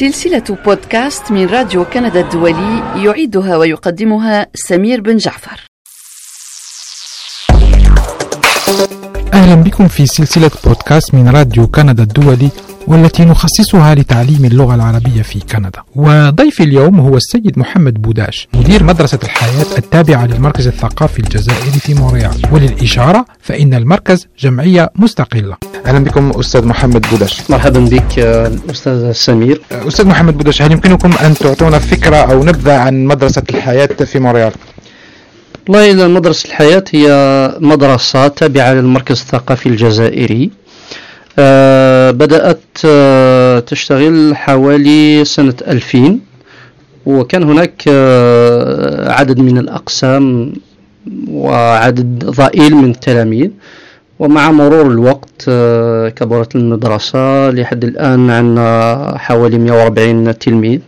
سلسلة بودكاست من راديو كندا الدولي يعيدها ويقدمها سمير بن جعفر. أهلا بكم في سلسلة بودكاست من راديو كندا الدولي والتي نخصصها لتعليم اللغة العربية في كندا. وضيفي اليوم هو السيد محمد بوداش مدير مدرسة الحياة التابعة للمركز الثقافي الجزائري في مونريال. وللإشارة فإن المركز جمعية مستقلة. أهلا بكم أستاذ محمد بوداش. مرحبا بك أستاذ سمير. أستاذ محمد بوداش هل يمكنكم أن تعطونا فكرة أو نبذة عن مدرسة الحياة في مونريال؟ والله مدرسة الحياة هي مدرسة تابعة للمركز الثقافي الجزائري. بدأت آه تشتغل حوالي سنة 2000 وكان هناك آه عدد من الأقسام وعدد ضئيل من التلاميذ ومع مرور الوقت آه، كبرت المدرسة. لحد الآن عندنا حوالي 140 تلميذ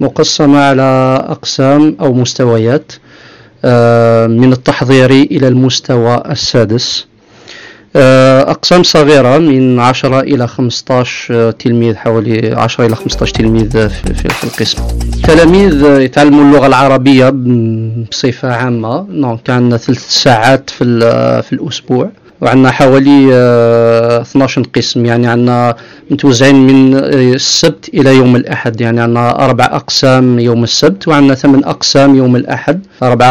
مقسمة على أقسام أو مستويات آه، من التحضيري إلى المستوى السادس. آه، أقسام صغيرة من 10 إلى 15 تلميذ حوالي 10 إلى 15 تلميذ في, في, القسم. تلاميذ يتعلموا اللغة العربية بصفة عامة. كان ثلاث ساعات في, في الأسبوع. وعندنا حوالي 12 آه، قسم يعني عندنا متوزعين من آه، السبت إلى يوم الأحد يعني عندنا أربع أقسام يوم السبت وعندنا ثمان أقسام يوم الأحد أربع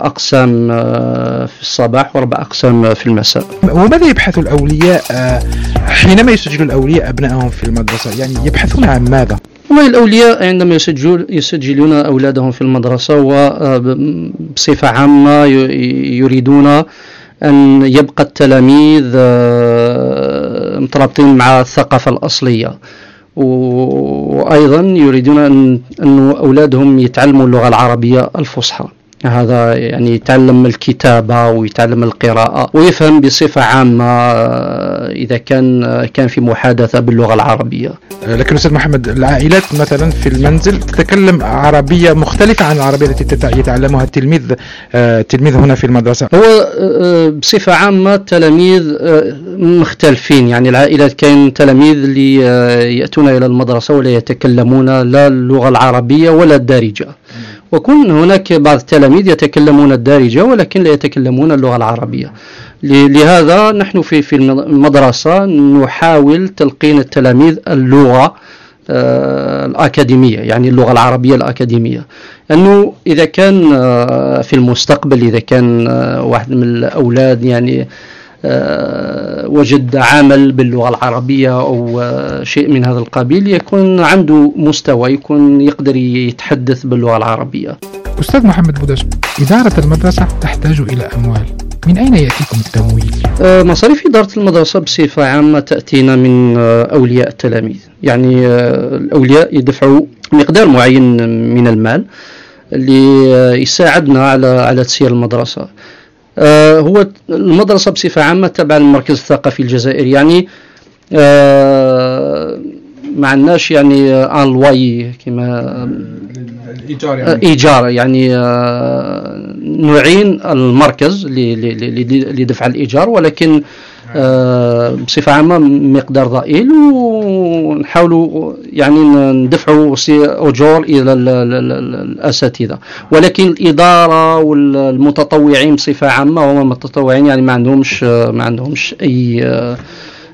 أقسام آه، في الصباح وأربع أقسام في المساء وماذا يبحث الأولياء حينما يسجل الأولياء أبنائهم في المدرسة يعني يبحثون عن ماذا؟ والله الأولياء عندما يسجل يسجلون أولادهم في المدرسة وبصفة عامة يريدون أن يبقى التلاميذ آه، مترابطين مع الثقافة الأصلية. وأيضا يريدون أن أولادهم يتعلموا اللغة العربية الفصحى. هذا يعني يتعلم الكتابة ويتعلم القراءة ويفهم بصفة عامة آه، إذا كان آه، كان في محادثة باللغة العربية. لكن أستاذ محمد العائلات مثلا في المنزل تتكلم عربية مختلفة عن العربية التي يتعلمها التلميذ التلميذ آه، هنا في المدرسة. هو بصفة عامة التلاميذ مختلفين. يعني العائلات كاين تلاميذ اللي يأتون إلى المدرسة ولا يتكلمون لا اللغة العربية ولا الدارجة. وكن هناك بعض التلاميذ يتكلمون الدارجة ولكن لا يتكلمون اللغة العربية. لهذا نحن في في المدرسة نحاول تلقين التلاميذ اللغة آه، الأكاديمية يعني اللغة العربية الأكاديمية. أنه إذا كان آه، في المستقبل إذا كان آه، واحد من الأولاد يعني وجد عمل باللغة العربية أو آه، شيء من هذا القبيل يكون عنده مستوى يكون يقدر يتحدث باللغة العربية. أستاذ محمد بوداش إدارة المدرسة تحتاج إلى أموال. من أين يأتيكم التمويل؟ آه، مصاريف إدارة المدرسة بصفة عامة تأتينا من أولياء التلاميذ. يعني الأولياء يدفعوا مقدار معين من المال ليساعدنا على على تسيير المدرسة. آه، هو المدرسة بصفة عامة تبع المركز الثقافي الجزائري. يعني آه، ما عندناش يعني آن لواي كما الايجار يعني. ايجار يعني نعين المركز لدفع الإيجار ولكن آه، بصفة عامة مقدار ضئيل ونحاولوا يعني ندفعوا أجور إلى الأساتذة. ولكن الإدارة والمتطوعين بصفة عامة هم متطوعين يعني ما عندهمش ما عندهمش أي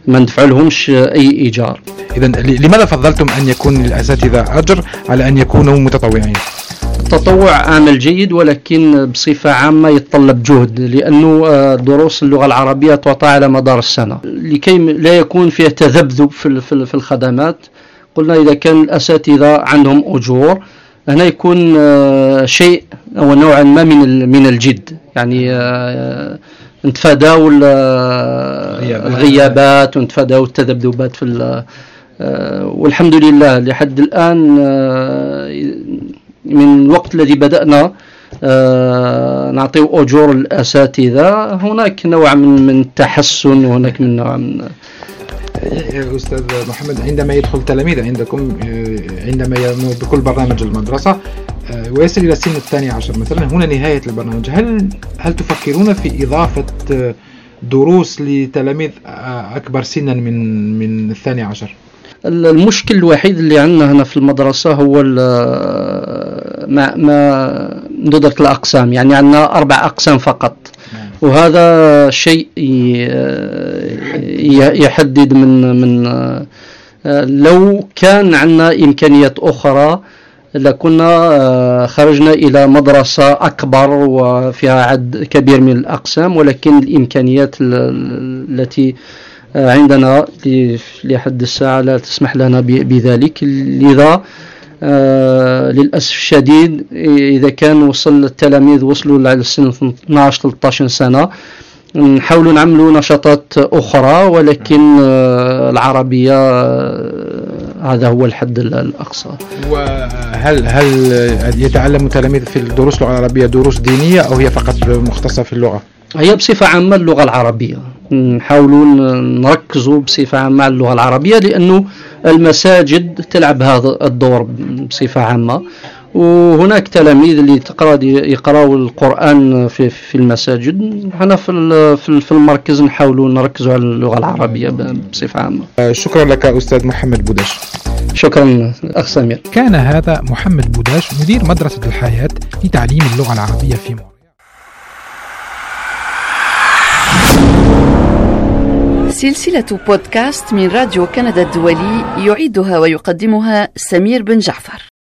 ما ندفع لهمش أي إيجار. إذا لماذا فضلتم أن يكون للأساتذة أجر على أن يكونوا متطوعين؟ التطوع عمل جيد ولكن بصفة عامة يتطلب جهد لأنه آه، دروس اللغة العربية تعطى على مدار السنة. لكي لا يكون فيها تذبذب في الخدمات. قلنا إذا كان الأساتذة عندهم أجور هنا يكون آه، شيء أو نوعا ما من من الجد. يعني آه، نتفاداو الغيابات ونتفاداو التذبذبات في والحمد لله لحد الآن من الوقت الذي بدأنا آه نعطي أجور الأساتذة. هناك نوع من من التحسن وهناك من نوع من أستاذ محمد عندما يدخل تلاميذ عندكم آه، عندما بكل برنامج المدرسة آه، ويصل إلى السن الثاني عشر. مثلا هنا نهاية البرنامج. هل هل تفكرون في إضافة آه، دروس لتلاميذ أكبر سنا من من الثاني عشر؟ المشكل الوحيد اللي عندنا هنا في المدرسة هو ما ما ندرة الأقسام. يعني عندنا أربع أقسام فقط. وهذا شيء يحدد من من لو كان عندنا إمكانيات أخرى لكنا خرجنا إلى مدرسة أكبر وفيها عدد كبير من الأقسام ولكن الإمكانيات التي عندنا لحد الساعة لا تسمح لنا بذلك. لذا آه للأسف الشديد إذا كان وصل التلاميذ وصلوا لسن 12 13 سنة نحاولوا نعملوا نشاطات أخرى ولكن آه العربية آه هذا هو الحد الأقصى. وهل هل يتعلم التلاميذ في الدروس العربية دروس دينية أو هي فقط مختصة في اللغة؟ هي بصفة عامة اللغة العربية. نحاولوا نركزوا بصفة عامة على اللغة العربية لأنه المساجد تلعب هذا الدور بصفة عامة. وهناك تلاميذ اللي تقرأ يقراوا القرآن في في المساجد. إحنا في في المركز نحاولوا نركزوا على اللغة العربية بصفة عامة. شكرا لك أستاذ محمد بوداش. شكرا أخ سمير. كان هذا محمد بوداش مدير مدرسة الحياة لتعليم اللغة العربية في موريال سلسلة بودكاست من راديو كندا الدولي يعيدها ويقدمها سمير بن جعفر.